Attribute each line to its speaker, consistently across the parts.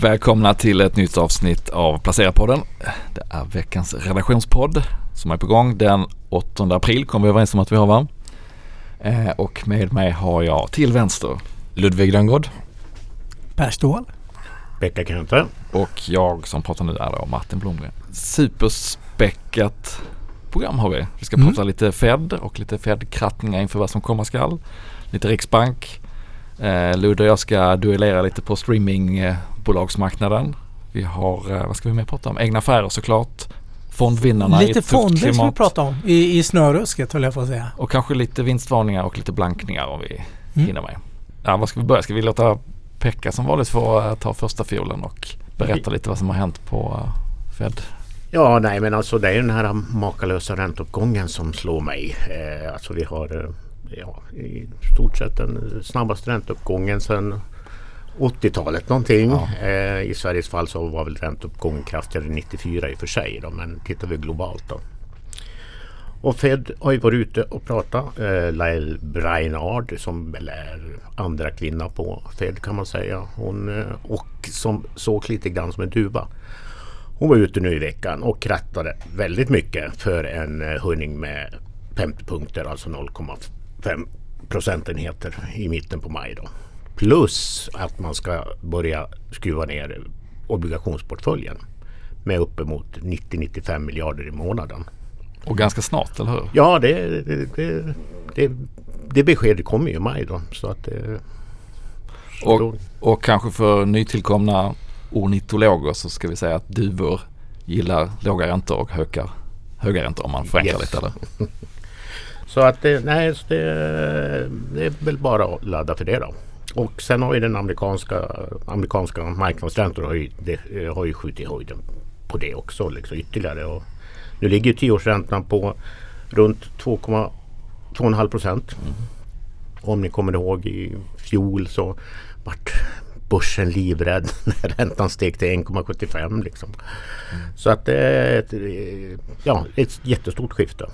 Speaker 1: Välkomna till ett nytt avsnitt av Placera-podden. Det är veckans redaktionspodd som är på gång. Den 8 april kom vi överens om att vi har va? Eh, och med mig har jag till vänster
Speaker 2: Ludvig Rönngård.
Speaker 3: Per Ståhl.
Speaker 4: Pekka Kante.
Speaker 1: Och jag som pratar nu är då Martin Blomgren. Superspäckat program har vi. Vi ska mm. prata lite Fed och lite Fed-krattningar inför vad som komma skall. Lite Riksbank. Eh, Lud och jag ska duellera lite på streamingbolagsmarknaden. Vi har, eh, vad ska vi mer prata om? Egna affärer såklart. Fondvinnarna
Speaker 3: Lite fonder ska vi prata om i, i snörusket höll jag på att säga.
Speaker 1: Och kanske lite vinstvarningar och lite blankningar om vi mm. hinner med. Ja, vad ska vi börja? Ska vi låta Pekka som vanligt få uh, ta första fiolen och berätta lite vad som har hänt på uh, Fed?
Speaker 4: Ja, nej men alltså det är den här makalösa ränteuppgången som slår mig. Eh, alltså vi har eh, ja, i stort sett den snabbaste ränteuppgången sedan 80-talet någonting. Ja. Eh, I Sveriges fall så var väl ränteuppgången kraftigare 94 i och för sig. Då, men tittar vi globalt då. Och Fed har ju varit ute och pratat. Eh, Lael Brainard som väl är andra kvinna på Fed kan man säga. Hon, eh, och som såg lite grann som en duva. Hon var ute nu i veckan och krattade väldigt mycket för en eh, höjning med 50 punkter, alltså 0,5 procentenheter i mitten på maj. Då. Plus att man ska börja skruva ner obligationsportföljen med uppemot 90-95 miljarder i månaden.
Speaker 1: Och ganska snart, eller hur?
Speaker 4: Ja, det, det, det, det, det beskedet kommer ju i maj då. Så att,
Speaker 1: så och, och kanske för nytillkomna ornitologer så ska vi säga att duvor gillar låga räntor och höga, höga räntor om man förenklar yes. lite eller?
Speaker 4: Så att det, nej, det, det är väl bara att ladda för det då. Och sen har ju den amerikanska, amerikanska marknadsräntor har ju, det, har ju skjutit höjden på det också liksom ytterligare. Och nu ligger tioårsräntan på runt 2,5 procent. Mm. Om ni kommer ihåg i fjol så vart börsen livrädd när räntan steg till 1,75. Liksom. Mm. Så att det är ett, ja, ett jättestort skifte.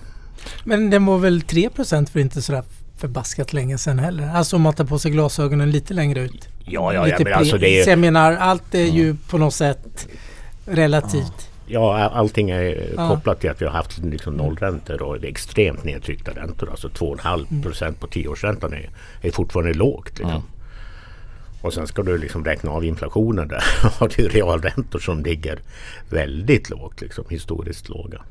Speaker 3: Men den var väl 3% för inte sådär förbaskat länge sedan heller. Alltså om man tar på sig glasögonen lite längre ut.
Speaker 4: Ja, ja, ja men alltså det är...
Speaker 3: Så jag menar allt är ju på något sätt relativt.
Speaker 4: Ja, allting är kopplat till att vi har haft liksom nollräntor och extremt nedtryckta räntor. Alltså 2,5 procent på tioårsräntan är, är fortfarande lågt. Liksom. Och sen ska du liksom räkna av inflationen där. har du realräntor som ligger väldigt lågt, liksom, historiskt låga.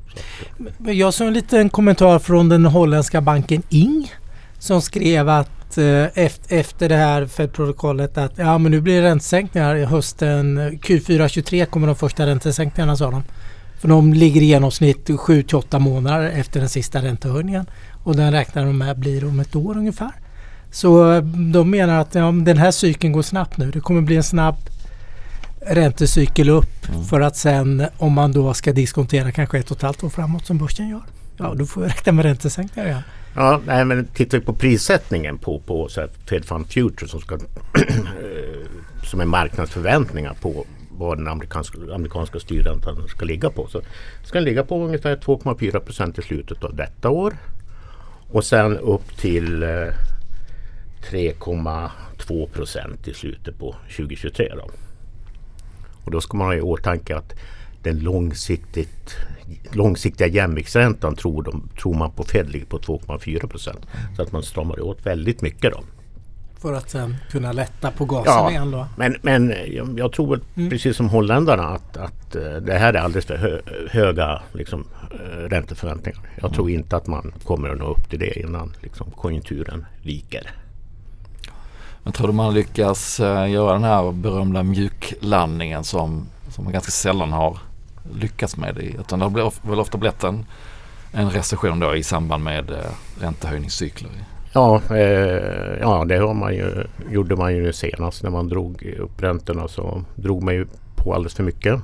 Speaker 3: Jag såg en liten kommentar från den holländska banken Ing som skrev att eh, efter det här Fed-protokollet att ja men nu blir det räntesänkningar i hösten Q4 23 kommer de första räntesänkningarna sa de. För de ligger i genomsnitt 7 8 månader efter den sista räntehöjningen och den räknar de med blir om ett år ungefär. Så de menar att ja, den här cykeln går snabbt nu. Det kommer bli en snabb räntecykel upp mm. för att sen om man då ska diskontera kanske ett och ett halvt år framåt som börsen gör. Ja, då får vi räkna med räntesänkningar igen.
Speaker 4: Ja, nej, men tittar vi på prissättningen på, på så här, Fed Fund Future som, ska, som är marknadsförväntningar på vad den amerikanska, amerikanska styrräntan ska ligga på. Så ska den ligga på ungefär 2,4 procent i slutet av detta år. Och sen upp till eh, 3,2 procent i slutet på 2023. Då. Och då ska man ha i åtanke att den långsiktigt, långsiktiga jämviktsräntan tror, de, tror man på Fed ligger på 2,4 procent. Så att man stramar åt väldigt mycket. Då.
Speaker 3: För att sen kunna lätta på gasen ja, igen då?
Speaker 4: Men, men jag, jag tror mm. precis som holländarna att, att eh, det här är alldeles för hö, höga liksom, eh, ränteförväntningar. Jag mm. tror inte att man kommer att nå upp till det innan liksom, konjunkturen viker.
Speaker 1: Men tror du man lyckas eh, göra den här berömda mjuklandningen som, som man ganska sällan har lyckats med? I, utan det har väl ofta blivit en, en recession då i samband med eh, räntehöjningscykler?
Speaker 4: Ja, eh, ja det har man ju, gjorde man ju senast när man drog upp räntorna så drog man ju på alldeles för mycket.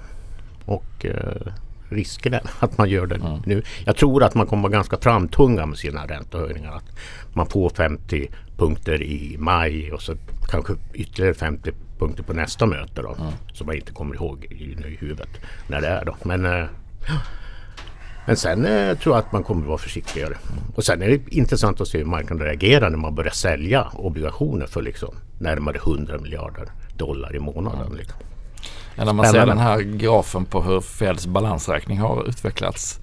Speaker 4: Och eh, risken är att man gör det mm. nu. Jag tror att man kommer vara ganska framtunga med sina räntehöjningar. Att man får 50 punkter i maj och så kanske ytterligare 50 punkter på nästa möte då. Mm. Som man inte kommer ihåg i, i huvudet när det är då. Men, eh, men sen eh, tror jag att man kommer vara försiktigare. Och sen är det intressant att se hur marknaden reagerar när man börjar sälja obligationer för liksom närmare 100 miljarder dollar i månaden. Mm. Liksom.
Speaker 1: Ja, när man ser den här grafen på hur Feds balansräkning har utvecklats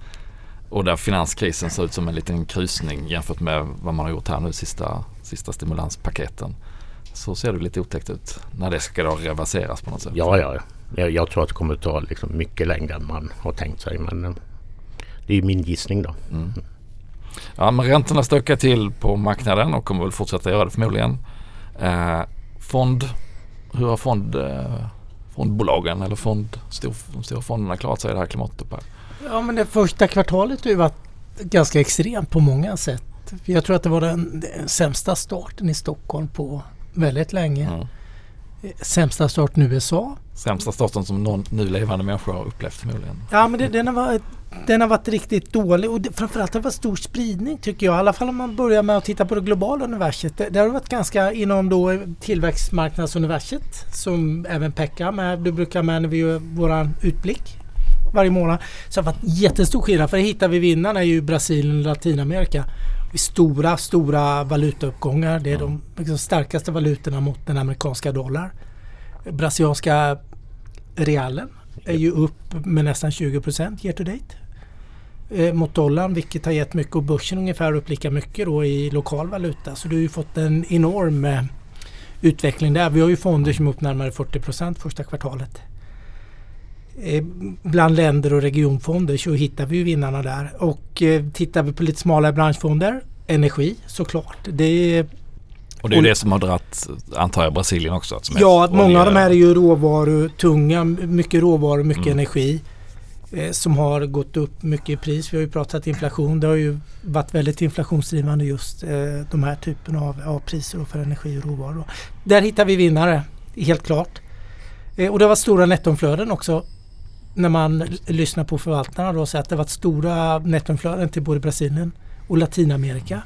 Speaker 1: och där finanskrisen ser ut som en liten krusning jämfört med vad man har gjort här nu sista, sista stimulanspaketen. Så ser det lite otäckt ut när det ska då reverseras på något sätt.
Speaker 4: Ja, ja. Jag, jag tror att det kommer att ta liksom mycket längre än man har tänkt sig. Men eh, det är min gissning då. Mm.
Speaker 1: Ja, men räntorna stökar till på marknaden och kommer väl fortsätta göra det förmodligen. Eh, fond, hur har fond, eh, fondbolagen eller fond, stor, de stora fonderna klarat sig i det här klimatet?
Speaker 3: Ja men det första kvartalet har ju varit ganska extremt på många sätt. Jag tror att det var den, den sämsta starten i Stockholm på väldigt länge. Mm. Sämsta starten i USA.
Speaker 1: Sämsta starten som någon nu levande människa har upplevt förmodligen.
Speaker 3: Ja men det, den, har varit, den har varit riktigt dålig och det, framförallt har det varit stor spridning tycker jag. I alla fall om man börjar med att titta på det globala universet. Det, det har varit ganska inom då tillväxtmarknadsuniverset som även Pekka med. Du brukar med när vi gör våran utblick varje månad. Så det har varit jättestor skillnad för det hittar vi vinnarna i Brasilien och Latinamerika. Stora, stora valutauppgångar. Det är de liksom, starkaste valutorna mot den amerikanska dollar. Brasilianska realen är ju upp med nästan 20 procent year to date. Eh, mot dollarn vilket har gett mycket och börsen ungefär upp lika mycket då i lokal valuta. Så du har ju fått en enorm eh, utveckling där. Vi har ju fonder som är upp närmare 40 procent första kvartalet. Eh, bland länder och regionfonder så hittar vi ju vinnarna där. Och eh, tittar vi på lite smalare branschfonder, energi såklart. Det är,
Speaker 1: och det är och, det som har dratt, antar jag, Brasilien också?
Speaker 3: ja, att många av de här är ju råvarutunga, mycket råvaror, mycket mm. energi. Eh, som har gått upp mycket i pris. Vi har ju pratat inflation. Det har ju varit väldigt inflationsdrivande just eh, de här typen av, av priser för energi och råvaror. Där hittar vi vinnare, helt klart. Eh, och det var stora nettoinflöden också när man lyssnar på förvaltarna då så att det varit stora nettoinflöden till både Brasilien och Latinamerika.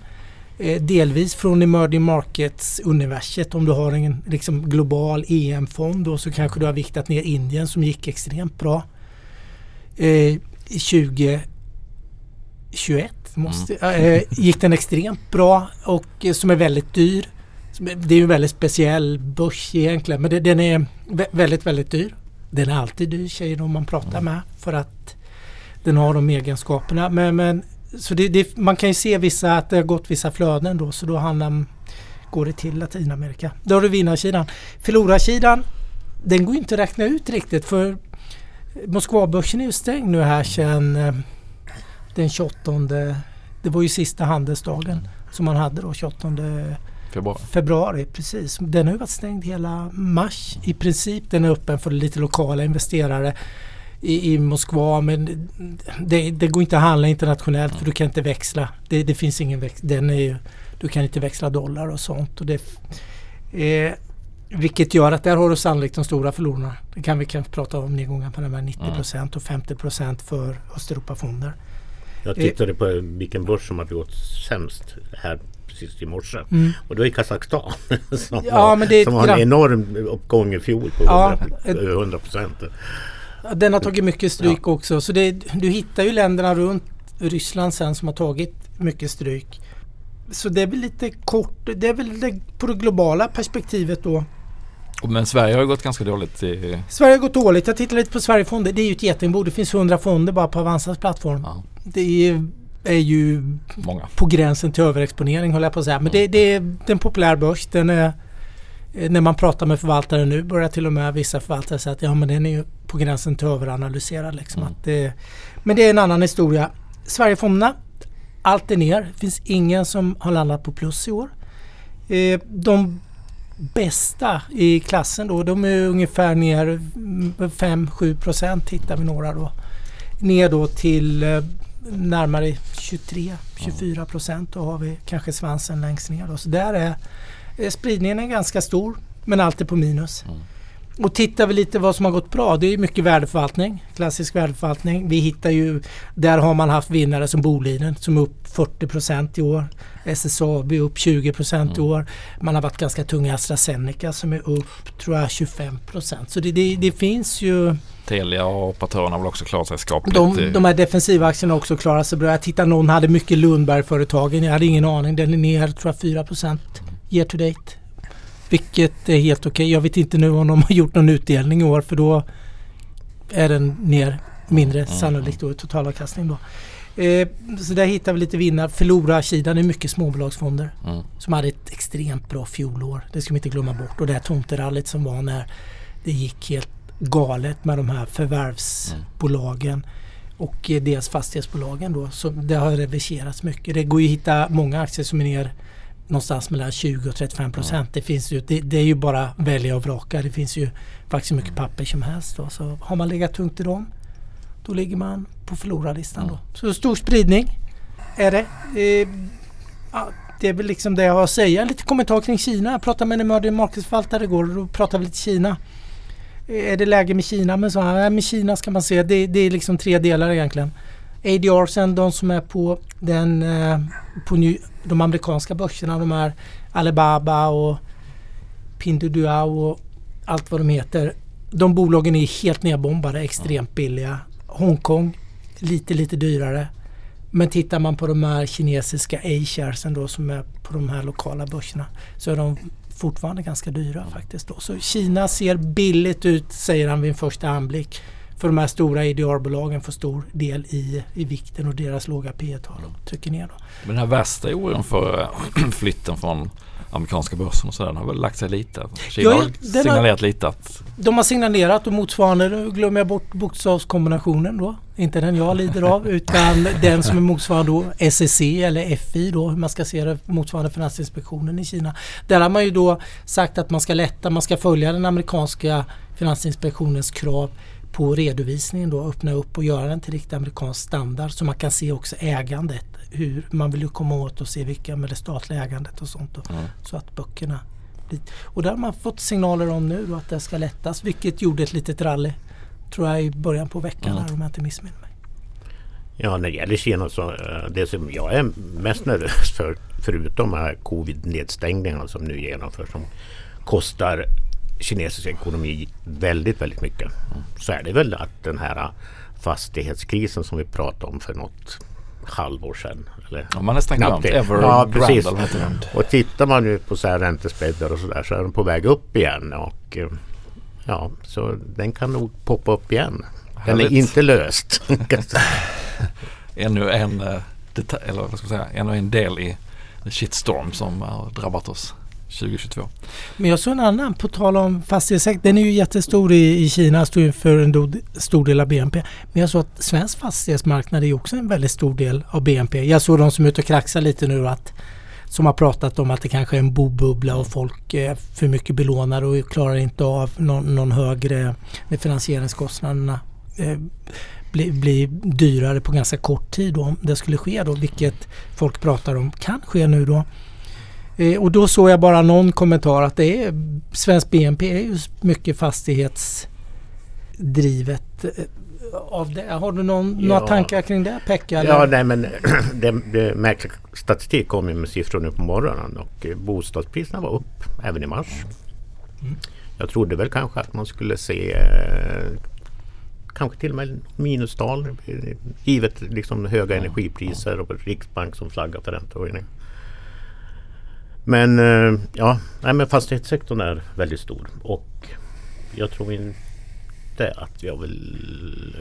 Speaker 3: Eh, delvis från emerging markets-universet. Om du har en liksom, global EM-fond så kanske du har viktat ner Indien som gick extremt bra. Eh, 2021 måste, mm. eh, gick den extremt bra och eh, som är väldigt dyr. Det är ju en väldigt speciell börs egentligen men det, den är väldigt väldigt dyr. Den är alltid dyr säger de man pratar mm. med för att den har de egenskaperna. Men, men så det, det, man kan ju se vissa att det har gått vissa flöden då så då handlar, går det till Latinamerika. Då har du vinnarsidan. Förlorarsidan den går inte att räkna ut riktigt för Moskvabörsen är ju stängd nu här sedan eh, den 28 Det var ju sista handelsdagen som man hade då 28
Speaker 1: Februari.
Speaker 3: Februari, precis. Den har ju varit stängd hela mars i princip. Den är öppen för lite lokala investerare i, i Moskva men det, det, går inte att handla internationellt för du kan inte växla. Det, det finns ingen väx, den är ju, Du kan inte växla dollar och sånt. Och det, eh, vilket gör att där har du sannolikt de stora förlorarna. Det kan vi kanske prata om nedgången på här 90 procent och 50 procent för Östeuropafonder.
Speaker 4: Jag tittade på vilken börs som hade gått sämst här precis i morse. Mm. Och det var i Kazakstan som, ja, har, men det som har en enorm uppgång i fjol på ja, 100 procent.
Speaker 3: Den har tagit mycket stryk ja. också. Så det, du hittar ju länderna runt Ryssland sen som har tagit mycket stryk. Så det är väl lite kort, det är väl det, på det globala perspektivet då.
Speaker 1: Men Sverige har gått ganska dåligt. I...
Speaker 3: Sverige har gått dåligt. Jag tittar lite på Sverigefonder. Det är ju ett getingbo. Det finns 100 fonder bara på Avanzas plattform. Ja. Det är är ju Många. på gränsen till överexponering håller jag på att säga. Men det, det är en populär börs. Den är, när man pratar med förvaltare nu börjar till och med vissa förvaltare säga att ja men den är ju på gränsen till överanalyserad. Liksom. Mm. Det, men det är en annan historia. Sverigefonderna, allt är ner. Det finns ingen som har landat på plus i år. Eh, de bästa i klassen då, de är ungefär ner 5-7 procent hittar vi några då. Ner då till eh, närmare 23-24 procent. Då har vi kanske svansen längst ner. Då. Så där är spridningen är ganska stor men alltid på minus. Mm. Och tittar vi lite vad som har gått bra. Det är mycket värdeförvaltning. Klassisk värdeförvaltning. Vi hittar ju, där har man haft vinnare som Boliden som är upp 40 procent i år. SSAB upp 20 procent mm. i år. Man har varit ganska tunga AstraZeneca som är upp tror jag 25 procent. Så det, det, det, finns ju
Speaker 1: Telia och operatörerna har väl också klarat sig skapligt.
Speaker 3: De, de här defensiva aktierna har också klarat sig bra. Jag tittar någon hade mycket Lundberg-företagen. Jag hade ingen aning. Den är ner tror jag 4 procent year to date. Vilket är helt okej. Okay. Jag vet inte nu om de har gjort någon utdelning i år för då är den ner mindre mm. sannolikt då i totalavkastning då. Eh, så där hittar vi lite vinnare. Förlora Kina är mycket småbolagsfonder mm. som hade ett extremt bra fjolår. Det ska vi inte glömma bort. Och det här tomterallyt som var när det gick helt galet med de här förvärvsbolagen. Mm. Och eh, deras fastighetsbolagen då. Så det har reverserats mycket. Det går ju att hitta många aktier som är ner någonstans mellan 20 och 35 procent. Mm. Det, finns ju, det, det, är ju bara välja och vraka. Det finns ju faktiskt mycket papper som helst. Då. Så har man legat tungt i dem då ligger man på förlorarlistan. Mm. Då. Så stor spridning är det. Eh, ja, det är väl liksom det jag har att säga. Lite kommentar kring Kina. Jag pratade med en emerging marknadsförvaltare igår och då pratade vi lite Kina. Är det läge med Kina? Men så här, med Kina ska man se. Det, det är liksom tre delar egentligen. ADR sen de som är på, den, eh, på ny, de amerikanska börserna. De är Alibaba och Pinduoduo och allt vad de heter. De bolagen är helt nedbombade, extremt billiga. Hongkong lite lite dyrare. Men tittar man på de här kinesiska A-sharesen då som är på de här lokala börserna så är de fortfarande ganska dyra faktiskt. Då. Så Kina ser billigt ut säger han vid en första anblick. För de här stora IDR-bolagen får stor del i, i vikten och deras låga P tal trycker ner. Då.
Speaker 1: Men den här värsta oron för flytten från amerikanska börsen och sådär. Den har väl lagt sig lite. Kina ja, har signalerat har, lite att...
Speaker 3: De har signalerat och motsvarande, nu glömmer jag bort bokstavskombinationen då. Inte den jag lider av utan den som är motsvarande då SEC eller FI då, hur man ska se det, motsvarande Finansinspektionen i Kina. Där har man ju då sagt att man ska lätta, man ska följa den amerikanska Finansinspektionens krav på redovisningen då, öppna upp och göra den till riktig amerikansk standard så man kan se också ägandet hur man vill ju komma åt och se vilka med det statliga ägandet och sånt. Då, mm. Så att böckerna och där har man fått signaler om nu att det ska lättas vilket gjorde ett litet rally tror jag i början på veckan mm. här, om jag inte missminner mig.
Speaker 4: Ja när det gäller Kina så eh, det som jag är mest nervös för förutom covid-nedstängningarna som nu genomförs som kostar kinesisk ekonomi väldigt väldigt mycket. Så är det väl att den här fastighetskrisen som vi pratade om för något halvår sedan. Eller
Speaker 1: ja, man nästan glömt
Speaker 4: Evergrande. Ja, precis. Och tittar man nu på så här räntespreadar och sådär så är den på väg upp igen. Och, eh, ja, så den kan nog poppa upp igen. Den är inte löst.
Speaker 1: ännu en, eh, eller vad ska man säga, ännu en del i shitstorm som har drabbat oss 2022.
Speaker 3: Men jag såg en annan, på tal om fastighetssektorn. Den är ju jättestor i, i Kina, står för en do, stor del av BNP. Men jag såg att svensk fastighetsmarknad är också en väldigt stor del av BNP. Jag såg de som är ute och kraxar lite nu att som har pratat om att det kanske är en bobubbla och folk är för mycket belånade och klarar inte av någon, någon högre när finansieringskostnaderna eh, blir bli dyrare på ganska kort tid då, om det skulle ske då, vilket folk pratar om kan ske nu då. Eh, och då såg jag bara någon kommentar att det är svensk BNP är ju mycket fastighetsdrivet. Eh, av det. Har du någon, ja. några tankar kring det Pekka?
Speaker 4: Ja, nej men det, det märkliga statistik kom ju med siffror nu på morgonen och eh, bostadspriserna var upp även i mars. Mm. Jag trodde väl kanske att man skulle se eh, kanske till och med minustal givet liksom höga energipriser och Riksbank som flaggar för räntehöjning. Men eh, ja, nej, men fastighetssektorn är väldigt stor och jag tror inte att jag vill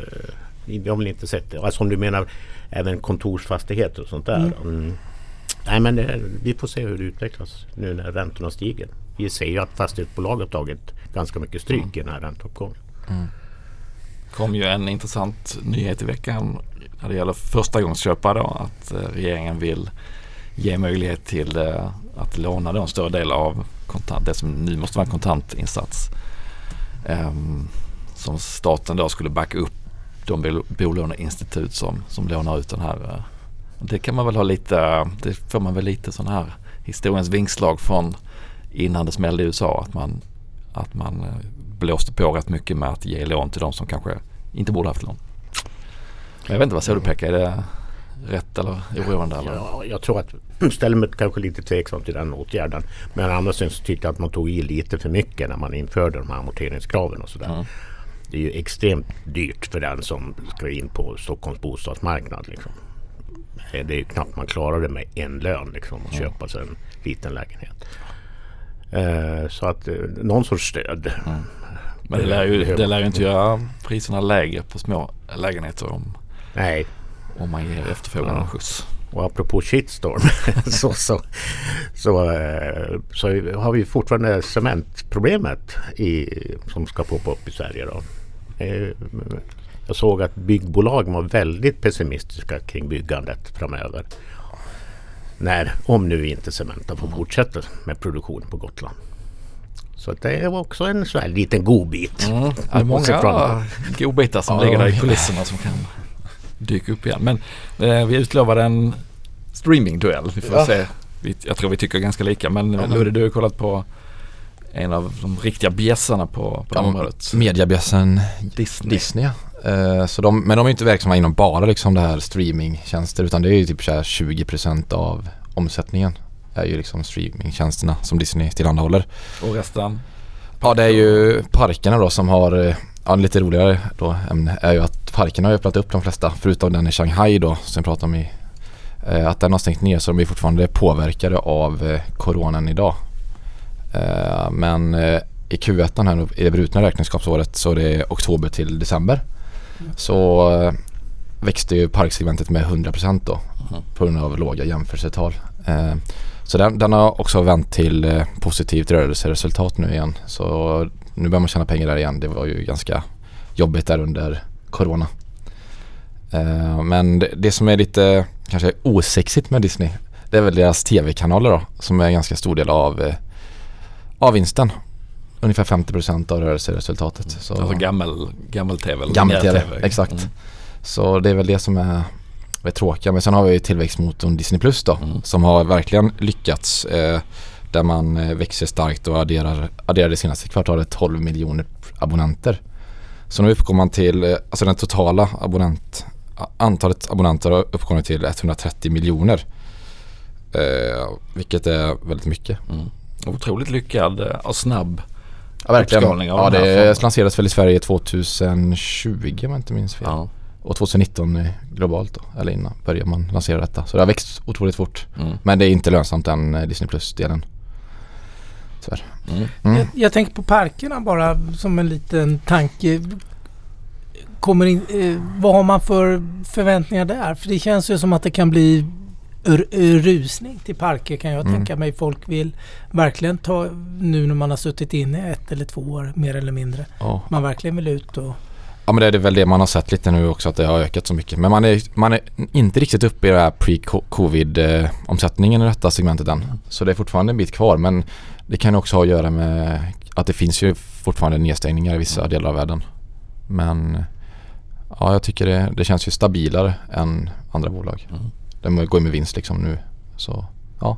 Speaker 4: eh, jag vill inte sett det. Alltså om du menar även kontorsfastigheter och sånt där. Mm. Mm. Nej men det, vi får se hur det utvecklas nu när räntorna stiger. Vi ser ju att fastighetsbolag har tagit ganska mycket stryk mm. i den här ränteuppgången. Mm.
Speaker 1: kom ju en intressant nyhet i veckan när det gäller förstagångsköpare då, att eh, regeringen vill ge möjlighet till eh, att låna då en större del av kontant, det som nu måste vara en kontantinsats. Ehm, som staten då skulle backa upp de bolåneinstitut som, som lånar ut den här. Eh, det kan man väl ha lite, det får man väl lite sån här historiens vingslag från innan det smällde i USA. Att man, att man eh, blåste på rätt mycket med att ge lån till de som kanske inte borde haft lån. Men jag vet inte, vad säger du Pekka? Är det rätt eller oroande? Eller?
Speaker 4: Ja, jag tror att ställer mig kanske lite tveksam till den åtgärden. Men andra så tyckte jag att man tog i lite för mycket när man införde de här amorteringskraven och sådär. Mm. Det är ju extremt dyrt för den som ska in på Stockholms bostadsmarknad. Liksom. Det är ju knappt man klarar det med en lön liksom, att mm. köpa sig en liten lägenhet. Uh, så att uh, någon sorts stöd. Mm.
Speaker 1: Men det lär, ju, det lär ju inte göra priserna lägre på små lägenheter om,
Speaker 4: Nej,
Speaker 1: om man ger efterfrågan en skjuts.
Speaker 4: och apropå shitstorm så, så, så, eh, så har vi fortfarande cementproblemet i, som ska poppa upp i Sverige. Då. Eh, Jag såg att byggbolag var väldigt pessimistiska kring byggandet framöver. När, om nu inte Cementa får fortsätta med produktion på Gotland. Så det var också en sån här liten godbit.
Speaker 1: Mm. Det är många godbitar som
Speaker 2: Ja,
Speaker 1: ligger där i
Speaker 2: ja.
Speaker 1: kulisserna som kan dyka upp igen. Men eh, vi utlovade en streamingduell. Vi får
Speaker 2: Ja.
Speaker 1: se. Vi, jag tror vi tycker ganska lika. Men
Speaker 2: Ja,
Speaker 1: Ludde, du har kollat på en av de riktiga bjässarna på, på det området.
Speaker 2: Mediabjässen
Speaker 1: Disney.
Speaker 2: Disney ja. Eh, så de, men de är inte verksamma inom bara liksom det här streamingtjänster utan det är ju typ så här 20% av omsättningen är ju liksom streamingtjänsterna som Disney tillhandahåller.
Speaker 1: Och resten?
Speaker 2: Ja det är ju parkerna då som har, eh, ja lite roligare då ämne är ju att parkerna har öppnat upp de flesta förutom den i Shanghai då som vi pratade om i eh, att den har stängt ner så de är fortfarande påverkade av eh, coronan idag. Eh, men i Q1 här nu, i det brutna räkenskapsåret så är det oktober till december. Så växte ju parksegmentet med 100% då
Speaker 1: Mhm.
Speaker 2: på grund av låga jämförelsetal. Så den, den har också vänt till positivt rörelseresultat nu igen. Så nu börjar man tjäna pengar där igen. Det var ju ganska jobbigt där under Corona. Eh, men det, det som är lite kanske osexigt med Disney det är väl deras tv-kanaler då som är en ganska stor del av, eh, av vinsten. Ungefär 50% av rörelseresultatet. Så
Speaker 1: Alltså gammel, gammel tv
Speaker 2: Gammel-tv,
Speaker 1: linjär-TV.
Speaker 2: exakt.
Speaker 1: Mm.
Speaker 2: Så det är väl det som är, är tråkiga. Men sen har vi ju tillväxtmotorn Disney Plus då
Speaker 1: Mm.
Speaker 2: som har verkligen lyckats. Eh, där man eh, växer starkt och adderar, det senaste kvartalet 12 miljoner abonnenter. Så nu uppgår man till, eh, alltså den totala abonnent, antalet abonnenter har uppkommit till 130 miljoner. Eh, vilket är väldigt mycket.
Speaker 1: Mm. Otroligt lyckad eh, och snabb.
Speaker 2: Ja, verkligen.
Speaker 1: Uppskalning av
Speaker 2: Ja,
Speaker 1: den här
Speaker 2: det lanserades väl i Sverige 2020 om jag inte minns fel.
Speaker 1: Ja.
Speaker 2: Och 2019 eh, globalt då, eller innan började man lansera detta. Så det har växt otroligt fort.
Speaker 1: Mm.
Speaker 2: Men det är inte lönsamt eh, Disney Plus-delen. Tyvärr.
Speaker 1: Mm.
Speaker 2: Mm.
Speaker 3: Jag, jag tänker på parkerna bara som en liten tanke. Kommer in, eh, vad har man för förväntningar där? För det känns ju som att det kan bli r- rusning till parker kan jag
Speaker 2: Mm.
Speaker 3: tänka mig. Folk vill verkligen ta, nu när man har suttit inne ett eller två år mer eller mindre.
Speaker 2: Ja.
Speaker 3: Man verkligen vill ut och...
Speaker 2: ja men det är väl det man har sett lite nu också att det har ökat så mycket. Men man är, man är inte riktigt uppe i den här pre-covid eh, omsättningen i detta segmentet än. Så det är fortfarande en bit kvar men det kan också ha att göra med att det finns ju fortfarande nedstängningar i vissa delar av världen. Men ja, jag tycker det, det känns ju stabilare än andra bolag.
Speaker 1: Mm.
Speaker 2: De går ju med vinst liksom nu. Så ja.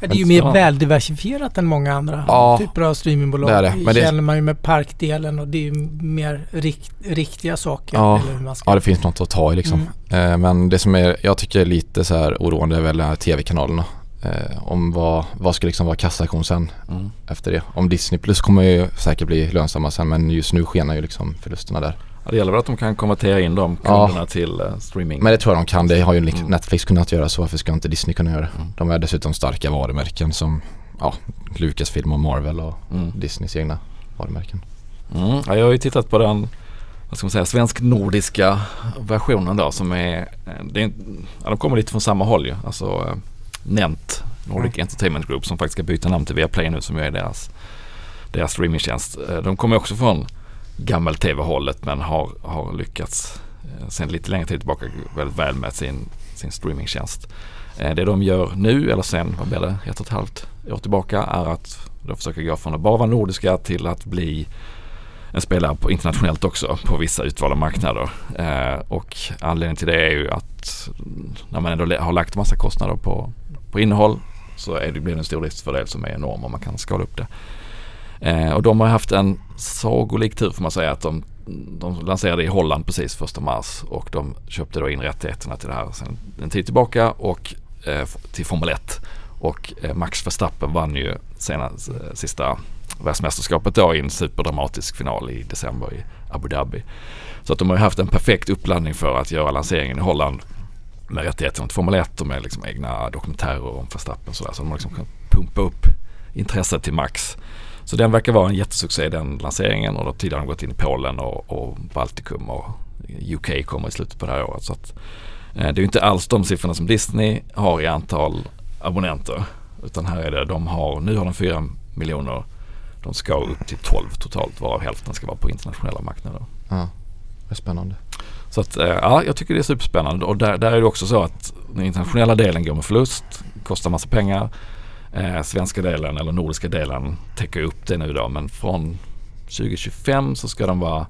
Speaker 3: Ja, det är ju
Speaker 1: Men-
Speaker 3: mer
Speaker 1: ja.
Speaker 3: väldiversifierat än många andra
Speaker 2: Ja,
Speaker 3: typer av streamingbolag.
Speaker 2: det är det. Men det-
Speaker 3: känner man ju med parkdelen och det är ju mer rikt, riktiga saker.
Speaker 2: Ja.
Speaker 3: Eller hur man ska.
Speaker 2: Ja det finns något att ta i liksom.
Speaker 3: Mm.
Speaker 2: Eh, men det som är, jag tycker är lite så här oroande är väl tv-kanalerna. Eh, om vad, vad ska liksom vara kassakon sen
Speaker 1: Mm.
Speaker 2: efter det. Om Disney Plus kommer ju säkert bli lönsamma sen men just nu skenar ju liksom förlusterna där.
Speaker 1: Ja, det gäller väl att de kan konvertera in de
Speaker 2: Ja.
Speaker 1: kunderna till eh, streaming.
Speaker 2: Men det tror jag de kan. Det har ju
Speaker 1: Mm.
Speaker 2: Netflix kunnat göra så varför ska inte Disney kunna göra det?
Speaker 1: Mm.
Speaker 2: De är dessutom starka varumärken som ja, Lucasfilm och Marvel och
Speaker 1: Mm.
Speaker 2: Disneys egna varumärken.
Speaker 1: Mm. Ja, jag har ju tittat på den vad ska man säga, svensk-nordiska versionen då som är, eh, det är ja, de kommer lite från samma håll ju. Alltså Nent, Nordic Entertainment Group som faktiskt ska byta namn till Viaplay nu som ju är deras, deras streamingtjänst. Eh, De kommer också från gammel-tv-hållet men har, har lyckats eh, sen lite längre tid tillbaka väldigt väl med sin, sin streamingtjänst. Eh, Det de gör nu, eller sen, vad blir det, ett och ett halvt år tillbaka är att de försöker gå från att bara vara nordiska till att bli en spelare på internationellt också på vissa utvalda marknader. Eh, och anledningen till det är ju att när man ändå har lagt massa kostnader på, på innehåll så är det, blir det en stor driftsfördel som är enorm om man kan skala upp det. Eh, och de har haft en sagolik tur får man säga att de, de lanserade i Holland precis första mars och de köpte då in rättigheterna till det här sen en tid tillbaka och eh, till Formel 1. Och eh, Max Verstappen vann ju senast, eh, sista världsmästerskapet då i en superdramatisk final i december i Abu Dhabi. Så att de har haft en perfekt uppladdning för att göra lanseringen i Holland med rättigheterna till Formel 1 och med liksom egna dokumentärer om Verstappen och sådär. Så de har liksom kunnat pumpa upp intresset till max. Så den verkar vara en jättesuccé den lanseringen och då tidigare har de gått in i Polen och, och Baltikum och UK kommer i slutet på det här året. Så att, eh, det är ju inte alls de siffrorna som Disney har i antal abonnenter. Utan här är det, de har, nu har de 4 miljoner. De ska upp till 12 totalt varav hälften ska vara på internationella marknader.
Speaker 2: Ja, det är spännande.
Speaker 1: Så att, eh, ja, jag tycker det är superspännande och där, där är det också så att den internationella delen går med förlust, kostar massa pengar. Eh, svenska delen eller nordiska delen täcker upp det nu då men från 2025 så ska de vara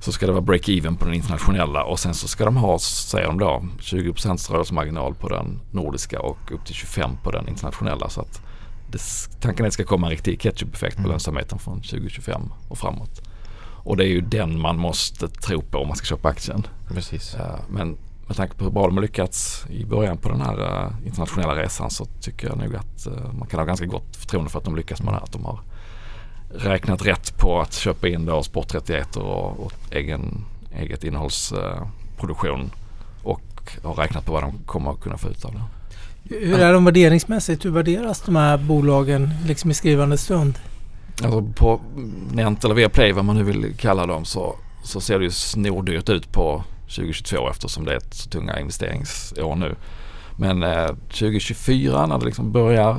Speaker 1: så ska det vara break-even på den internationella och sen så ska de ha, säger de då, 20% rörelsemarginal på den nordiska och upp till 25 på den internationella. Så att det, tanken är att det ska komma en riktig ketchup-effekt på mm. lönsamheten från 2025 och framåt. Och det är ju den man måste tro på om man ska köpa aktien.
Speaker 2: Precis.
Speaker 1: Men med tanke på hur bra de har lyckats i början på den här uh, internationella resan så tycker jag nog att uh, man kan ha ganska gott förtroende för att de lyckas med det här. Att de har räknat rätt på att köpa in då sporträttigheter och, och egen, eget innehållsproduktion och har räknat på vad de kommer att kunna få ut av det.
Speaker 3: Hur är de värderingsmässigt? Hur värderas de här bolagen liksom i skrivande stund?
Speaker 1: Alltså på Nent eller Viaplay vad man nu vill kalla dem så, så ser det ju snordyrt ut på 2022 eftersom det är ett så tunga investeringsår nu. Men eh, 2024 när det liksom börjar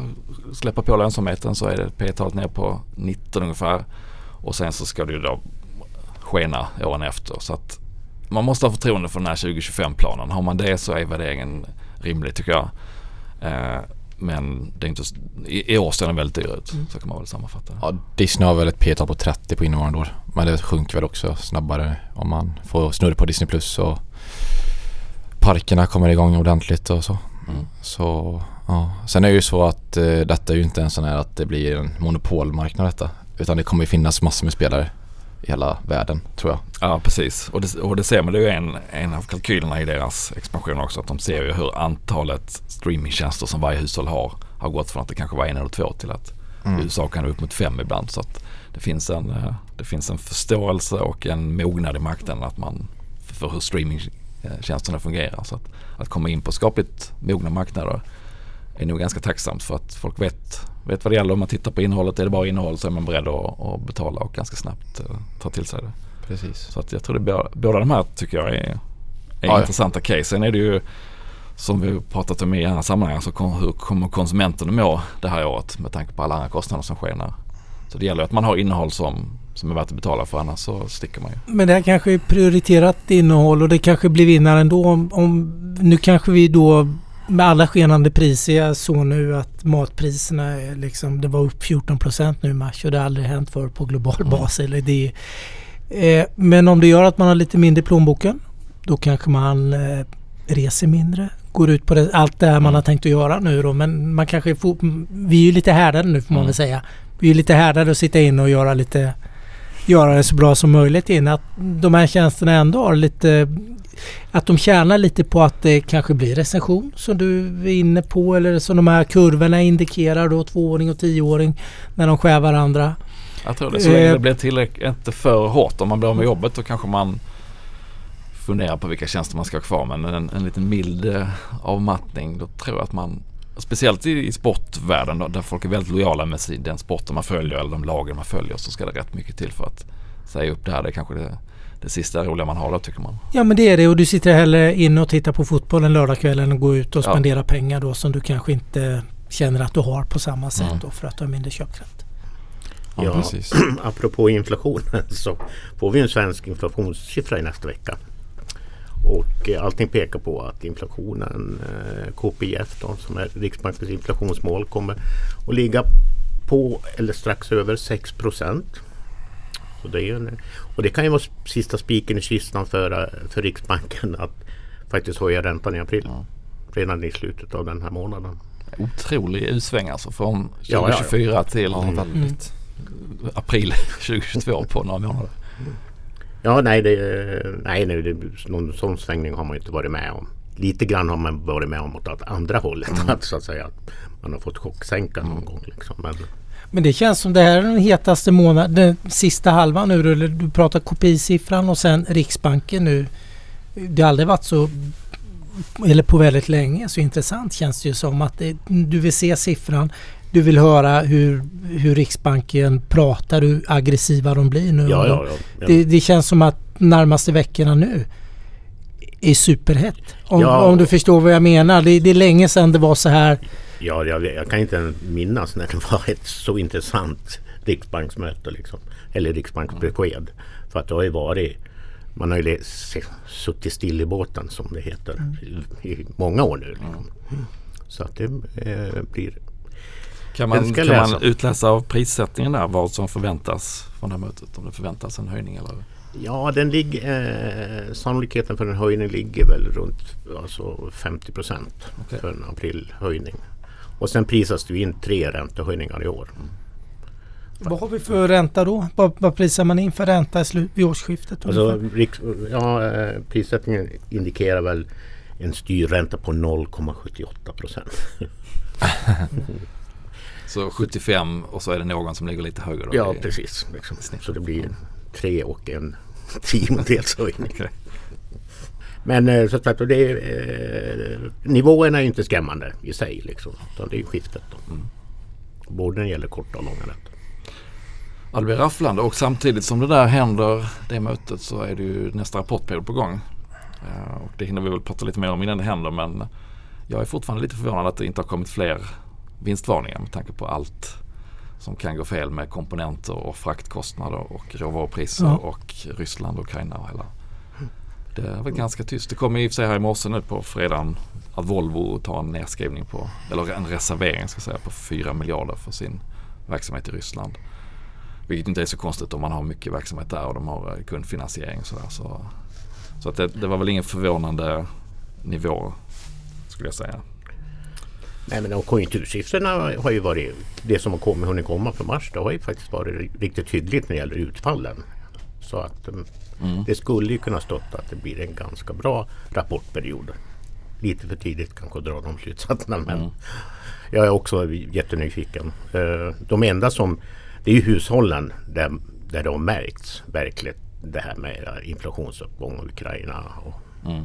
Speaker 1: släppa på lönsamheten så är det P talet ner på 19 ungefär. Och sen så ska det ju då skena åren efter. Så att man måste ha förtroende för den här 2025-planen. Har man det så är värderingen rimlig tycker jag. Eh, men det är inte, i, i år ser den väldigt dyr ut. Mm. Så kan man väl sammanfatta
Speaker 2: Ja, Disney har väl ett P-tal på 30 på innevarande år. Men det sjunker väl också snabbare om man får snurr på Disney Plus och parkerna kommer igång ordentligt och så. Mm. Så ja. Sen är det ju så att eh, detta är ju inte en sån här att det blir en monopolmarknad detta. Utan det kommer ju finnas massor med spelare i hela världen tror jag.
Speaker 1: Ja precis och det, och det ser man. Det är ju en, en av kalkylerna i deras expansion också. Att de ser ju hur antalet streamingtjänster som varje hushåll har har gått från att det kanske var en eller två till att mm. USA kan upp mot fem ibland. Så att det finns en, eh, det finns en förståelse och en mognad i marknaden att man, för hur streamingtjänsterna fungerar. Så att, att komma in på skapligt mogna marknader är nog ganska tacksamt för att folk vet, vet vad det gäller. Om man tittar på innehållet, är det bra innehåll så är man beredd att, att betala och ganska snabbt uh, ta till sig det.
Speaker 2: Precis.
Speaker 1: Så att jag tror det båda de här tycker jag är, är ja, intressanta case. Sen är det ju som vi pratat om i andra sammanhang så kom, hur kommer konsumenten att må det här året med tanke på alla andra kostnader som skenar. Så det gäller att man har innehåll som, som är värt att betala för annars så sticker man ju.
Speaker 3: Men det här kanske är prioriterat innehåll och det kanske blir vinnare ändå. Om, om, nu kanske vi då med alla skenande priser. Jag såg nu att matpriserna liksom, det var upp 14 procent nu i mars och det har aldrig hänt förr på global mm. bas. Eller det, eh, men om det gör att man har lite mindre i plånboken då kanske man eh, reser mindre, går ut på det, allt det här man mm. har tänkt att göra nu då. Men man kanske får, vi är ju lite härdade nu får man mm. väl säga. Vi är lite härdade att sitta in och göra lite göra det så bra som möjligt in. Att de här tjänsterna ändå har lite att de tjänar lite på att det kanske blir recension som du är inne på eller som de här kurvorna indikerar då tvååring och tioåring när de skär varandra.
Speaker 1: Jag tror det. Så länge eh, det blir tillräckligt, inte för hårt. Om man blir av med jobbet då kanske man funderar på vilka tjänster man ska ha kvar. Men en, en liten mild eh, avmattning då tror jag att man Speciellt i, i sportvärlden då, där folk är väldigt lojala med sin, den sporten man följer eller de lagen man följer så ska det rätt mycket till för att säga upp det här. Det är kanske det det sista roliga man har då tycker man.
Speaker 3: Ja men det är det och du sitter hellre inne och tittar på fotboll en lördagkväll och går ut och ja. spenderar pengar då som du kanske inte känner att du har på samma sätt mm. då för att du har mindre köpkraft.
Speaker 4: Ja, ja precis. apropå inflationen så får vi en svensk inflationssiffra i nästa vecka. Och eh, allting pekar på att inflationen, eh, KPIF då, som är Riksbankens inflationsmål, kommer att ligga på eller strax över 6 procent. Så det är en, och det kan ju vara sista spiken i kistan för, för Riksbanken att faktiskt höja räntan i april. Ja. Redan i slutet av den här månaden.
Speaker 1: Otrolig utsväng alltså från 2024 ja, ja, till mm. april 2022 på några månader.
Speaker 4: Ja nej, det, nej, nej det, någon sån svängning har man inte varit med om. Lite grann har man varit med om åt andra hållet. Mm. Att, så att säga. Man har fått chocksänka någon mm. gång. Liksom. Men,
Speaker 3: men det känns som det här är den hetaste månaden, den sista halvan nu. Du pratar KPI-siffran och sen Riksbanken nu. Det har aldrig varit så, eller på väldigt länge, så intressant känns det ju som att det, du vill se siffran. du vill höra hur, hur Riksbanken pratar, hur aggressiva de blir nu.
Speaker 4: Ja, ja, ja.
Speaker 3: Det, det känns som att närmaste veckorna nu är superhett. Om,
Speaker 4: Ja.
Speaker 3: om du förstår vad jag menar. Det, det är länge sedan det var så här.
Speaker 4: Ja, jag, jag kan inte minnas när det var ett så intressant riksbanksmöte. Liksom. Eller riksbanksbesked. För att det har ju varit man har ju suttit still i båten som det heter i, i många år nu. Liksom. Så att det eh, blir...
Speaker 1: Kan man, kan man utläsa av prissättningen där vad som förväntas från det här mötet? Om det förväntas en höjning eller?
Speaker 4: Ja, den ligger, eh, sannolikheten för en höjning ligger väl runt alltså 50 procent
Speaker 1: Okej.
Speaker 4: för en aprilhöjning. Och sen prisas det in tre räntehöjningar i år.
Speaker 3: Vad har vi för ränta då? Vad, vad prisar man in för ränta i slut, vid årsskiftet?
Speaker 4: Alltså, ja, eh, prissättningen indikerar väl en styrränta på 0,78 procent.
Speaker 1: Så 75 och så är det någon som ligger lite högre då?
Speaker 4: Ja, precis. Liksom. Så det blir tre och en tiondels höjning. Men eh, så att det eh, nivåerna är inte skrämmande i sig. Liksom, utan det är skiftet. Då.
Speaker 1: Mm.
Speaker 4: Både när det gäller korta och långa räntor.
Speaker 1: Ja, det blir rafflande och samtidigt som det där händer, det mötet, så är det ju nästa rapportperiod på gång. Eh, och det hinner vi väl prata lite mer om innan det händer men jag är fortfarande lite förvånad att det inte har kommit fler vinstvarningar med tanke på allt som kan gå fel med komponenter och fraktkostnader och råvarupriser
Speaker 3: Ja.
Speaker 1: och Ryssland och Ukraina och hela. Det är väl ganska tyst. Det kom i och för sig här i morse nu på fredagen att Volvo tar en nedskrivning på, eller en reservering ska jag säga, på 4 miljarder för sin verksamhet i Ryssland. Vilket inte är så konstigt om man har mycket verksamhet där och de har eh, kundfinansiering och sådär. Så, så att det, det var väl ingen förvånande nivå skulle jag säga.
Speaker 4: Nej, men och konjunktursiffrorna har ju varit det som har kommit, hunnit komma för mars. Det har ju faktiskt varit ri- riktigt hyggligt när det gäller utfallen. Så att eh,
Speaker 1: Mm.
Speaker 4: det skulle ju kunna stått att det blir en ganska bra rapportperiod. Lite för tidigt kanske att dra de slutsatserna men
Speaker 1: Mm.
Speaker 4: jag är också jättenyfiken. Eh, De enda som, det är ju hushållen där, där det har märkts verkligen det här med inflationsuppgång och Ukraina. Och,
Speaker 1: Mm.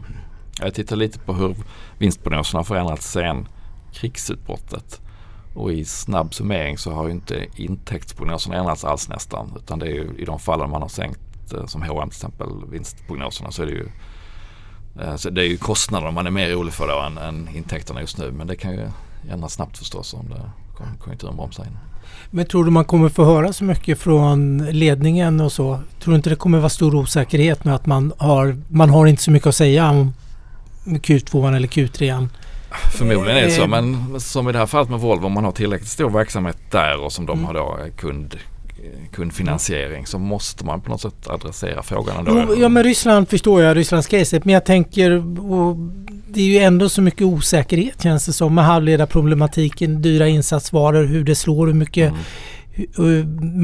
Speaker 1: Jag tittar lite på hur vinstprognoserna har förändrats sen krigsutbrottet. Och i snabb summering så har ju inte intäktsprognoserna ändrats alls nästan. Utan det är ju i de fallen man har sänkt eh, som H&M till exempel vinstprognoserna så är det ju eh, så det är ju kostnaderna man är mer orolig för då än, än intäkterna just nu. Men det kan ju ändras snabbt förstås om det konjunkturen bromsar in.
Speaker 3: Men tror du man kommer få höra så mycket från ledningen och så? Tror du inte det kommer vara stor osäkerhet nu att man har, man har inte så mycket att säga om Q2 eller Q3?
Speaker 1: Förmodligen är det så
Speaker 3: Eh,
Speaker 1: men som i det här fallet med Volvo om man har tillräckligt stor verksamhet där och som de
Speaker 3: Mm.
Speaker 1: har då eh, kund, eh, kundfinansiering så måste man på något sätt adressera frågan ändå.
Speaker 3: Ja men Ryssland förstår jag, Rysslands caset. Men jag tänker, det är ju ändå så mycket osäkerhet känns det som med halvledarproblematiken, dyra insatsvaror, hur det slår, hur mycket.
Speaker 1: Mm.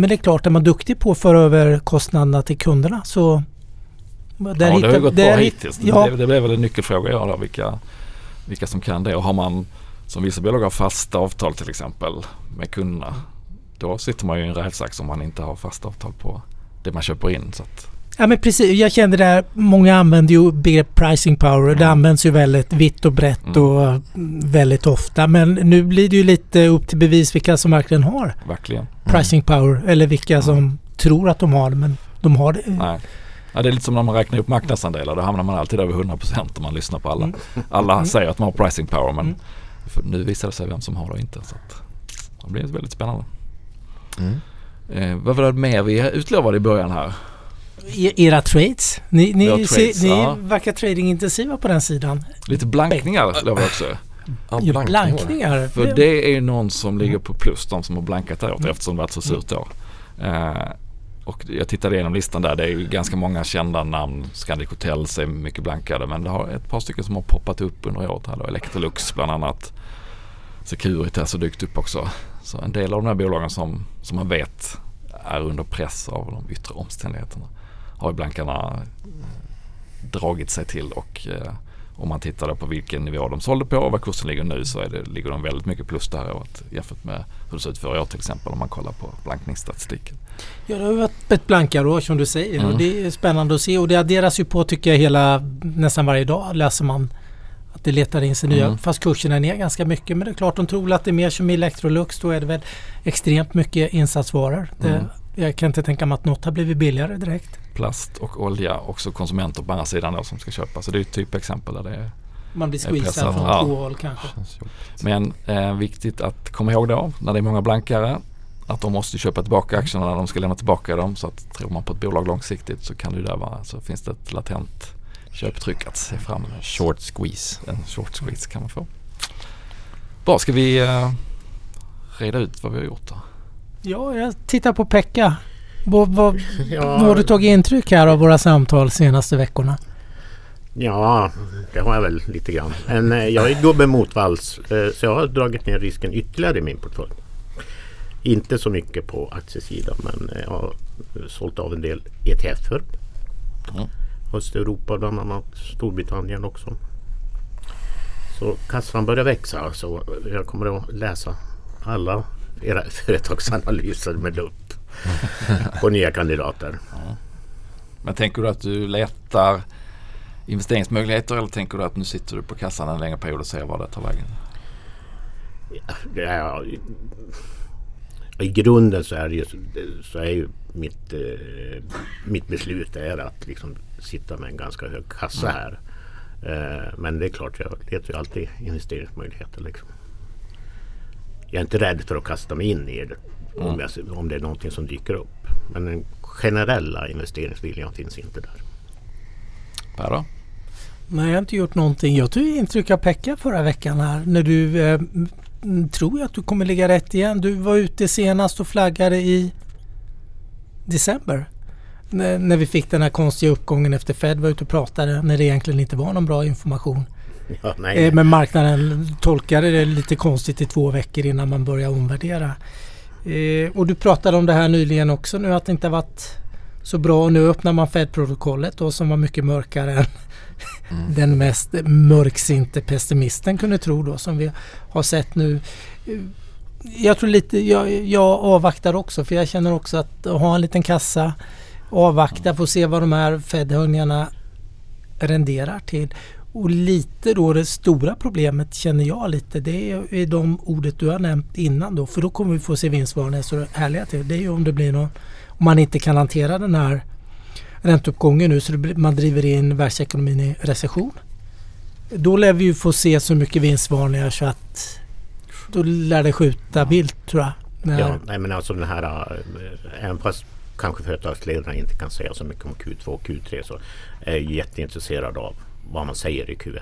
Speaker 3: Men det är klart, är man duktig på att föra över kostnaderna till kunderna så... Där
Speaker 1: ja, det har ju gått bra
Speaker 3: hit-
Speaker 1: hittills.
Speaker 3: Ja,
Speaker 1: Det, det blev väl en nyckelfråga ja, då, vilka, vilka som kan det. Och har man som vissa bolag har fasta avtal till exempel med kunderna då sitter man ju i en rävsax om man inte har fasta avtal på det man köper in. Så att,
Speaker 3: Ja men precis, jag kände det här, många använder ju begrepp pricing power och det
Speaker 1: Mm.
Speaker 3: används ju väldigt vitt och brett
Speaker 1: Mm.
Speaker 3: och mm, väldigt ofta. Men nu blir det ju lite upp till bevis vilka som verkligen har
Speaker 1: verkligen.
Speaker 3: pricing power eller vilka som tror att de har det men de har det.
Speaker 1: Nej. Ja, det är lite som när man räknar upp marknadsandelar. Då hamnar man alltid över 100% om man lyssnar på alla.
Speaker 3: Mm.
Speaker 1: Alla
Speaker 3: Mm.
Speaker 1: säger att man har pricing power men
Speaker 3: Mm.
Speaker 1: nu visar det sig vem som har det och inte. Så att, det blir väldigt spännande.
Speaker 2: Mm.
Speaker 1: Eh, vad var det mer vi utlovade i början här?
Speaker 3: Era trades? Ni, ni,
Speaker 1: trades,
Speaker 3: ser, ni
Speaker 1: ja.
Speaker 3: verkar tradingintensiva på den sidan.
Speaker 1: Lite blankningar lovade jag också.
Speaker 2: Ja,
Speaker 3: Ju
Speaker 2: blankning.
Speaker 3: blankningar.
Speaker 1: För det är ju någon som ligger på plus, de som har blankat det året
Speaker 3: Mm.
Speaker 1: eftersom det varit så surt år. Eh, och jag tittade igenom listan där, det är ju ganska många kända namn. Scandic Hotels är mycket blankade men det har ett par stycken som har poppat upp under året här då. Electrolux bland annat. Securitas har dykt upp också. Så en del av de här bolagen som, som man vet är under press av de yttre omständigheterna har ju blankarna dragit sig till och eh, om man tittar på vilken nivå de sålde på och vad kursen ligger nu så är det, ligger de väldigt mycket plus det här året jämfört med hur det såg ut förra året till exempel om man kollar på blankningsstatistiken.
Speaker 3: Ja, det har varit ett blankarår som du säger
Speaker 1: Mm.
Speaker 3: och det är spännande att se och det adderas ju på tycker jag hela, nästan varje dag läser man Att det letar in sig nya,
Speaker 1: Mm.
Speaker 3: fast kursen är ner ganska mycket. Men det är klart de tror att det är mer som Electrolux. Då är det väl extremt mycket insatsvaror. Det,
Speaker 1: Mm.
Speaker 3: Jag kan inte tänka mig att något har blivivit billigare direkt.
Speaker 1: Plast och olja också konsumenter på andra sidan då som ska köpa. Så det är ett typexempel där det är.
Speaker 3: Man blir squeezad från
Speaker 1: Ja.
Speaker 3: två håll kanske.
Speaker 1: Men eh, viktigt att komma ihåg då när det är många blankare att de måste köpa tillbaka aktierna när de ska lämna tillbaka dem. Så att tror man på ett bolag långsiktigt så kan det där vara, så finns det ett latent köptryck att se fram emot.
Speaker 2: Short squeeze.
Speaker 1: En short squeeze kan man få. Bra, ska vi eh, reda ut vad vi har gjort då?
Speaker 3: Ja, jag tittar på Pekka. Vad,
Speaker 4: Ja,
Speaker 3: har du tagit intryck här av våra samtal senaste veckorna?
Speaker 4: Ja, det har jag väl lite grann. Men eh, jag är gubbe motvalls eh, så jag har dragit ner risken ytterligare i min portfölj. Inte så mycket på aktiesidan men eh, jag har sålt av en del ETFer.
Speaker 1: Mm.
Speaker 4: Östeuropa bland annat, Storbritannien också. Så kassan börjar växa så jag kommer att läsa alla era företagsanalyser med lupp på nya kandidater.
Speaker 1: Men tänker du att du letar investeringsmöjligheter eller tänker du att nu sitter du på kassan en längre period och ser vad det tar vägen?
Speaker 4: Det är, I grunden så är, det ju, så är ju mitt, eh, mitt beslut är att liksom sitta med en ganska hög kassa här. Eh, men det är klart, jag letar ju alltid investeringsmöjligheter. Liksom. Jag är inte rädd för att kasta mig in i det om, jag, om det är någonting som dyker upp. Men den generella investeringsviljan finns inte där.
Speaker 1: Per då?
Speaker 3: Nej, jag har inte gjort någonting. Jag tog intryck av Pekka förra veckan här. När du eh, tror jag att du kommer ligga rätt igen. Du var ute senast och flaggade i december. När, när vi fick den här konstiga uppgången efter Fed var ute och pratade när det egentligen inte var någon bra information.
Speaker 4: Ja, nej.
Speaker 3: Eh, men marknaden tolkade det lite konstigt i två veckor innan man började omvärdera. Eh, och du pratade om det här nyligen också nu att det inte varit så bra. Och nu öppnar man Fed-protokollet då som var mycket mörkare än den mest mörksinte pessimisten kunde tro då som vi har sett nu. Eh, Jag tror lite, jag, jag avvaktar också för jag känner också att ha en liten kassa, avvakta, få se vad de här Fed-höjningarna renderar till. Och lite då det stora problemet känner jag lite det är, de ordet du har nämnt innan då för då kommer vi få se vinstvarningar så härliga till. Det är ju om det blir någon, om man inte kan hantera den här ränteuppgången nu så man driver in världsekonomin i recession. Då lär vi ju få se så mycket vinstvarningar så att då lär det skjuta vilt tror jag. När,
Speaker 4: Ja, nej men alltså den här, äh, även fast kanske företagsledarna inte kan säga så mycket om Q2 och Q3 så är jag jätteintresserad av vad man säger i Q1.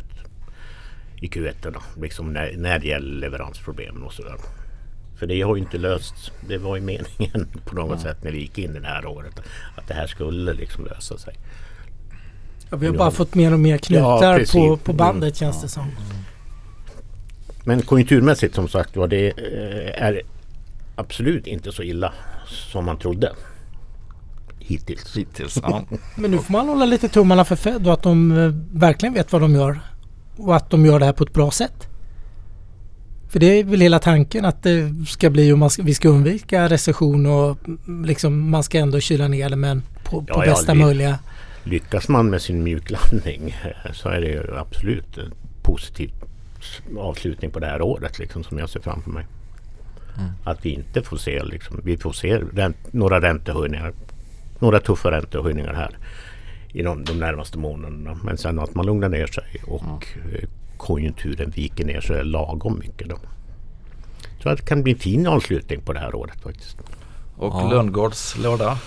Speaker 4: I Q1 då, liksom när, när det gäller leveransproblemen och sådär. För det har ju inte lösts. Det var ju meningen på något sätt när vi gick in i det här året. Att det här skulle liksom lösa sig.
Speaker 3: ja, vi har bara fått mer och mer
Speaker 4: Ja,
Speaker 3: knutar
Speaker 4: precis.
Speaker 3: på, på bandet
Speaker 4: Mm.
Speaker 3: känns det som.
Speaker 4: Men konjunkturmässigt som sagt var det eh, är absolut inte så illa som man trodde. Hittills.
Speaker 1: Hittills. Ja.
Speaker 3: Men nu får man hålla lite tummarna för Fed och att de eh, verkligen vet vad de gör. Och att de gör det här på ett bra sätt. För det är väl hela tanken att det ska bli och man ska, vi ska undvika recession och mm, liksom man ska ändå kyla ner det men på, på
Speaker 4: Ja, ja,
Speaker 3: bästa
Speaker 4: det-
Speaker 3: möjliga.
Speaker 4: Lyckas man med sin mjuklandning eh, så är det ju absolut en positiv avslutning på det här året liksom, som jag ser framför mig. Att vi inte får se, liksom, vi får se ränt, några räntehöjningar, några tuffa räntehöjningar här inom de närmaste månaderna. Men sen att man lugnar ner sig och eh, konjunkturen viker ner sig lagom mycket. Då. Så att det kan bli en fin avslutning på det här året faktiskt.
Speaker 1: Och
Speaker 2: Ja.
Speaker 1: Lönngårds låda.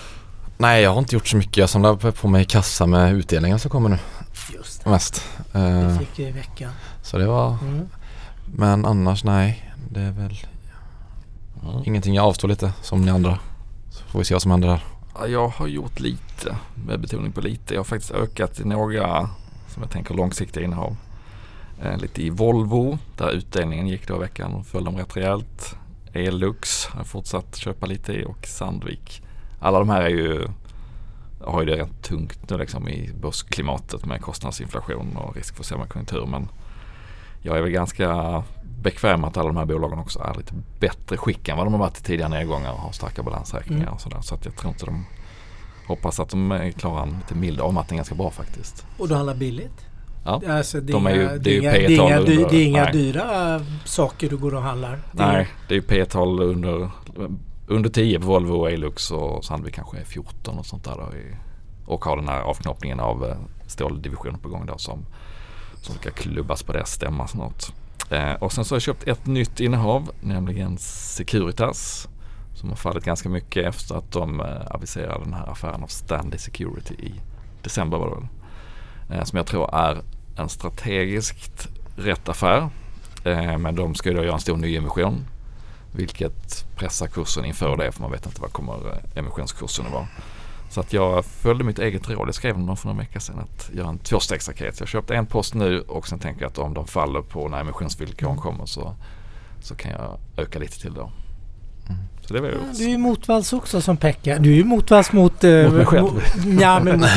Speaker 2: Nej, jag har inte gjort så mycket. Jag samlar på mig kassa med utdelningen som kommer nu
Speaker 3: Just
Speaker 2: mest.
Speaker 3: det,
Speaker 2: Eh,
Speaker 3: det fick vi i veckan.
Speaker 2: så det var,
Speaker 3: Mm.
Speaker 2: men annars nej. Det är väl
Speaker 1: Mm.
Speaker 2: ingenting. Jag avstår lite som ni andra. Så får vi se vad som händer där.
Speaker 1: Jag har gjort lite, med betoning på lite. Jag har faktiskt ökat i några som jag tänker långsiktiga innehav. Eh, lite i Volvo där utdelningen gick då i veckan och föll dem rätt rejält. Elux har jag fortsatt köpa lite i och Sandvik. Alla de här är ju, har ju det rätt tungt nu liksom i börsklimatet med kostnadsinflation och risk för sämre konjunktur. Men jag är väl ganska bekväm med att alla de här bolagen också är lite bättre skick än vad de har varit i tidigare nedgångar och har starka balansräkningar
Speaker 3: Mm.
Speaker 1: och sådär. Så att jag tror inte de hoppas att de eh, klarar en lite mild avmattning ganska bra faktiskt.
Speaker 3: Och du handlar billigt?
Speaker 1: Ja.
Speaker 3: Alltså, det, är
Speaker 1: De är ju- det är ju
Speaker 3: inga- det är inga, dy-
Speaker 1: under-
Speaker 3: det är inga dyra saker du går och handlar. Det
Speaker 1: Nej, det är ju P-tal under, under 10 på Volvo och Elux och Sandvik kanske är 14 och sånt där då. Och har den här avknoppningen av eh, ståldivisionen på gång då som, som ska klubbas på deras stämma snart. Eh, och sen så har jag köpt ett nytt innehav, nämligen Securitas. Som har fallit ganska mycket efter att de eh, aviserade den här affären av Stanley Security i december var det väl. Eh, som jag tror är en strategiskt rätt affär. Eh, men de ska ju då göra en stor nyemission. Vilket pressar kursen inför det för man vet inte vad kommer eh, emissionskursen att vara. Så att jag följde mitt eget råd. Jag skrev någon för några veckor sedan att göra en tvåstegsraket. Jag köpte en post nu och sen tänker jag att om de faller på när emissionsvillkoren kommer så, så kan jag öka lite till då. Så det var ju
Speaker 3: Du är ju motvalls också som Pekka. Du är ju motvalls mot... Eh,
Speaker 1: Mot mig själv.
Speaker 3: mo- ja, men mot,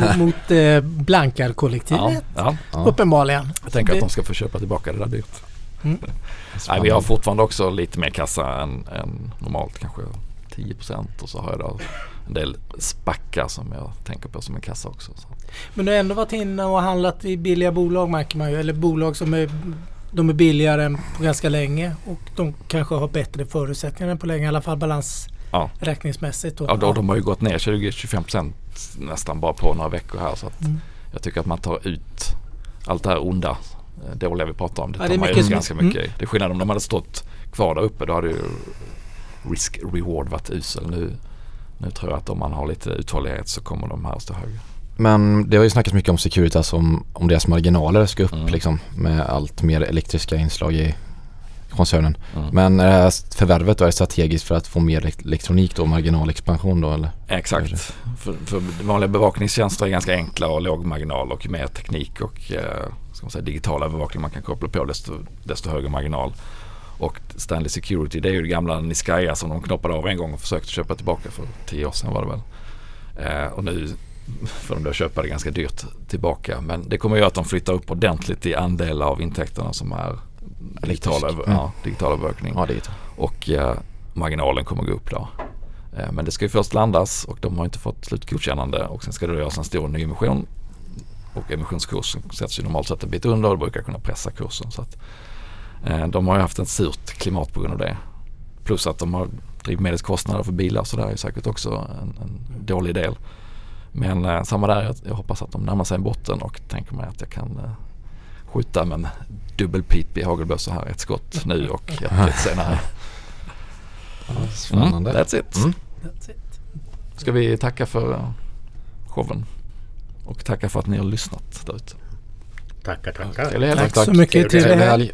Speaker 3: mot, mot eh,
Speaker 1: ja,
Speaker 3: Blankarkollektivet.
Speaker 1: ja,
Speaker 2: Ja.
Speaker 3: Uppenbarligen.
Speaker 1: jag tänker att de ska få köpa tillbaka det där dyrt.
Speaker 3: Mm.
Speaker 1: Nej, vi har fortfarande också lite mer kassa än, än normalt, kanske 10% och så har jag då en del spackar som jag tänker på som en kassa också. Så.
Speaker 3: Men du har ändå varit inne och handlat i billiga bolag märker man ju. Eller bolag som är, de är billigare än på ganska länge. Och de kanske har bättre förutsättningar än på länge. I alla fall
Speaker 1: Ja.
Speaker 3: balansräkningsmässigt. då.
Speaker 1: Ja, då, de har ju gått ner 20-25% nästan bara på några veckor här så
Speaker 3: Mm.
Speaker 1: jag tycker att man tar ut allt det här onda, eh, dåliga vi pratar om. Det
Speaker 3: Ja,
Speaker 1: tar
Speaker 3: det är
Speaker 1: man
Speaker 3: mycket
Speaker 1: ut ganska mycket i. Det är skillnad om de hade stått kvar där uppe då hade ju risk reward varit usel. Nu, nu tror jag att om man har lite uthållighet så kommer de här stå högre.
Speaker 2: Men det har ju snackats mycket om Securitas om, om deras marginaler ska upp
Speaker 1: Mm.
Speaker 2: liksom med allt mer elektriska inslag i koncernen.
Speaker 1: Mm.
Speaker 2: Men är det här förvärvet då är det strategiskt för att få mer elekt- elektronik då, marginalexpansion då eller?
Speaker 1: Exakt. För, för vanliga bevakningstjänster är ganska enkla och låg marginal och ju mer teknik och eh, ska man säga, digital övervakning man kan koppla på desto, desto högre marginal. Och Stanley Security det är ju det gamla Niskaya som de knoppade av en gång och försökte köpa tillbaka för tio år sedan var det väl. Eh, och nu får de då köpa det ganska dyrt tillbaka. Men det kommer göra att de flyttar upp ordentligt i andel av intäkterna som är digital, över,
Speaker 2: Mm.
Speaker 1: ja, digital övervakning
Speaker 2: Ja det.
Speaker 1: och eh, marginalen kommer gå upp då. Eh, men det ska ju först landas och de har inte fått slutgodkännande och sen ska det göras en stor nyemission. Och emissionskursen sätts ju normalt sett en bit under och brukar kunna pressa kursen. Så att, de har ju haft ett surt klimat på grund av det. Plus att de har drivmedelskostnader för bilar så det är säkert också en, en dålig del. Men eh, samma där, jag, hoppas att de närmar sig en botten och tänker mig att jag kan eh, skjuta med en dubbelpipig hagelbössa här. Ett skott nu och ett lite senare.
Speaker 2: Spännande.
Speaker 1: Mm, that's it.
Speaker 2: Mm.
Speaker 3: That's it.
Speaker 1: Ska vi tacka för eh, showen. Och tacka för att ni har lyssnat där ute.
Speaker 4: Tackar, tackar.
Speaker 1: Trevlig helg.
Speaker 3: Tack så mycket.
Speaker 4: Trevlig
Speaker 2: helg.